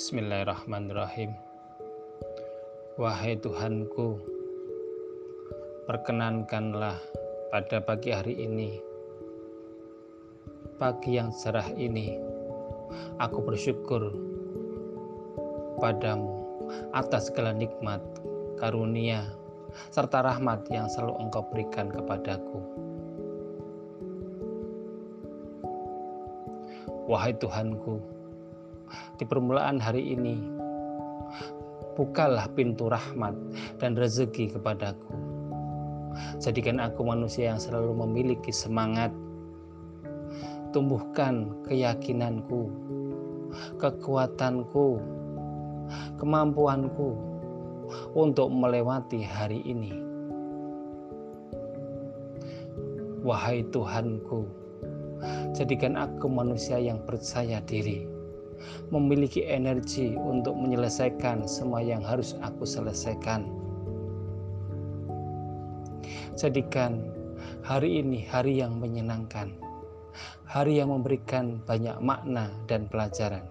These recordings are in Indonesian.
Bismillahirrahmanirrahim. Wahai Tuhanku, perkenankanlah pada pagi hari ini, pagi yang cerah ini, aku bersyukur padamu atas segala nikmat, karunia, serta rahmat yang selalu engkau berikan kepadaku. Wahai Tuhanku, di permulaan hari ini. Bukalah pintu rahmat dan rezeki kepadaku. Jadikan aku manusia yang selalu memiliki semangat. Tumbuhkan keyakinanku, kekuatanku, kemampuanku untuk melewati hari ini. Wahai Tuhanku, jadikan aku manusia yang percaya diri memiliki energi untuk menyelesaikan semua yang harus aku selesaikan. Jadikan hari ini hari yang menyenangkan, hari yang memberikan banyak makna dan pelajaran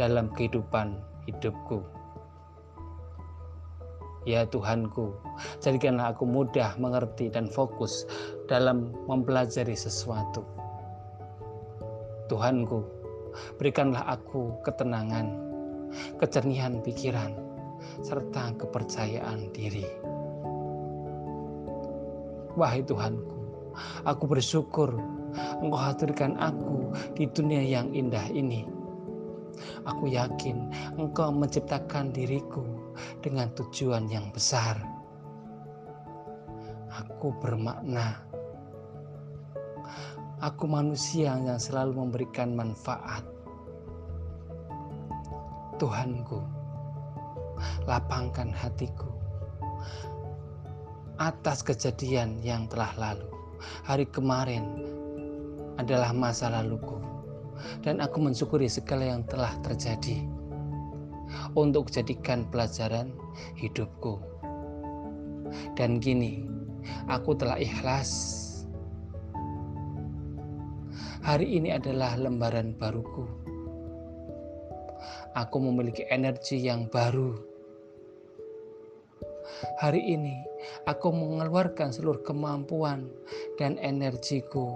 dalam kehidupan hidupku. Ya Tuhanku, jadikanlah aku mudah mengerti dan fokus dalam mempelajari sesuatu. Tuhanku, Berikanlah aku ketenangan, kecernihan pikiran, serta kepercayaan diri. Wahai Tuhanku, aku bersyukur Engkau hadirkan aku di dunia yang indah ini. Aku yakin Engkau menciptakan diriku dengan tujuan yang besar. Aku bermakna Aku manusia yang selalu memberikan manfaat. Tuhanku, lapangkan hatiku atas kejadian yang telah lalu. Hari kemarin adalah masa laluku, dan aku mensyukuri segala yang telah terjadi untuk jadikan pelajaran hidupku. Dan kini aku telah ikhlas Hari ini adalah lembaran baruku. Aku memiliki energi yang baru. Hari ini aku mengeluarkan seluruh kemampuan dan energiku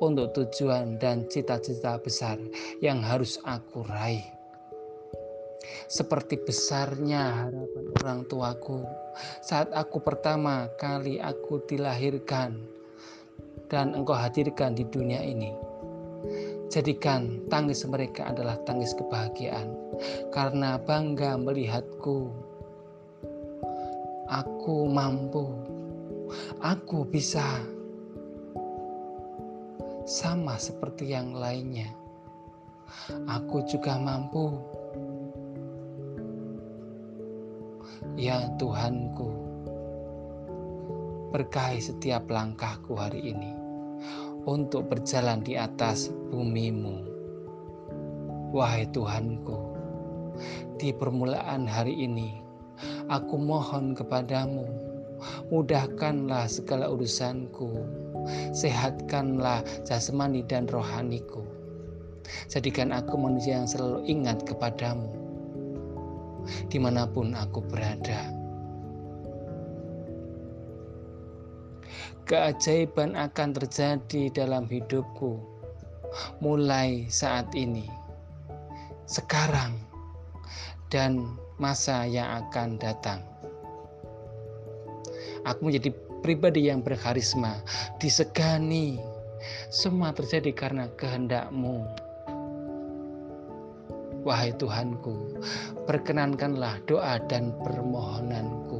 untuk tujuan dan cita-cita besar yang harus aku raih. Seperti besarnya harapan orang tuaku saat aku pertama kali aku dilahirkan dan engkau hadirkan di dunia ini. Jadikan tangis mereka adalah tangis kebahagiaan karena bangga melihatku. Aku mampu, aku bisa sama seperti yang lainnya. Aku juga mampu. Ya Tuhanku, berkahi setiap langkahku hari ini untuk berjalan di atas bumimu. Wahai Tuhanku, di permulaan hari ini, aku mohon kepadamu, mudahkanlah segala urusanku, sehatkanlah jasmani dan rohaniku. Jadikan aku manusia yang selalu ingat kepadamu, di mana pun aku berada. Keajaiban akan terjadi dalam hidupku mulai saat ini, sekarang, dan masa yang akan datang. Aku menjadi pribadi yang berkarisma, disegani. Semua terjadi karena kehendakmu. Wahai Tuhanku, perkenankanlah doa dan permohonanku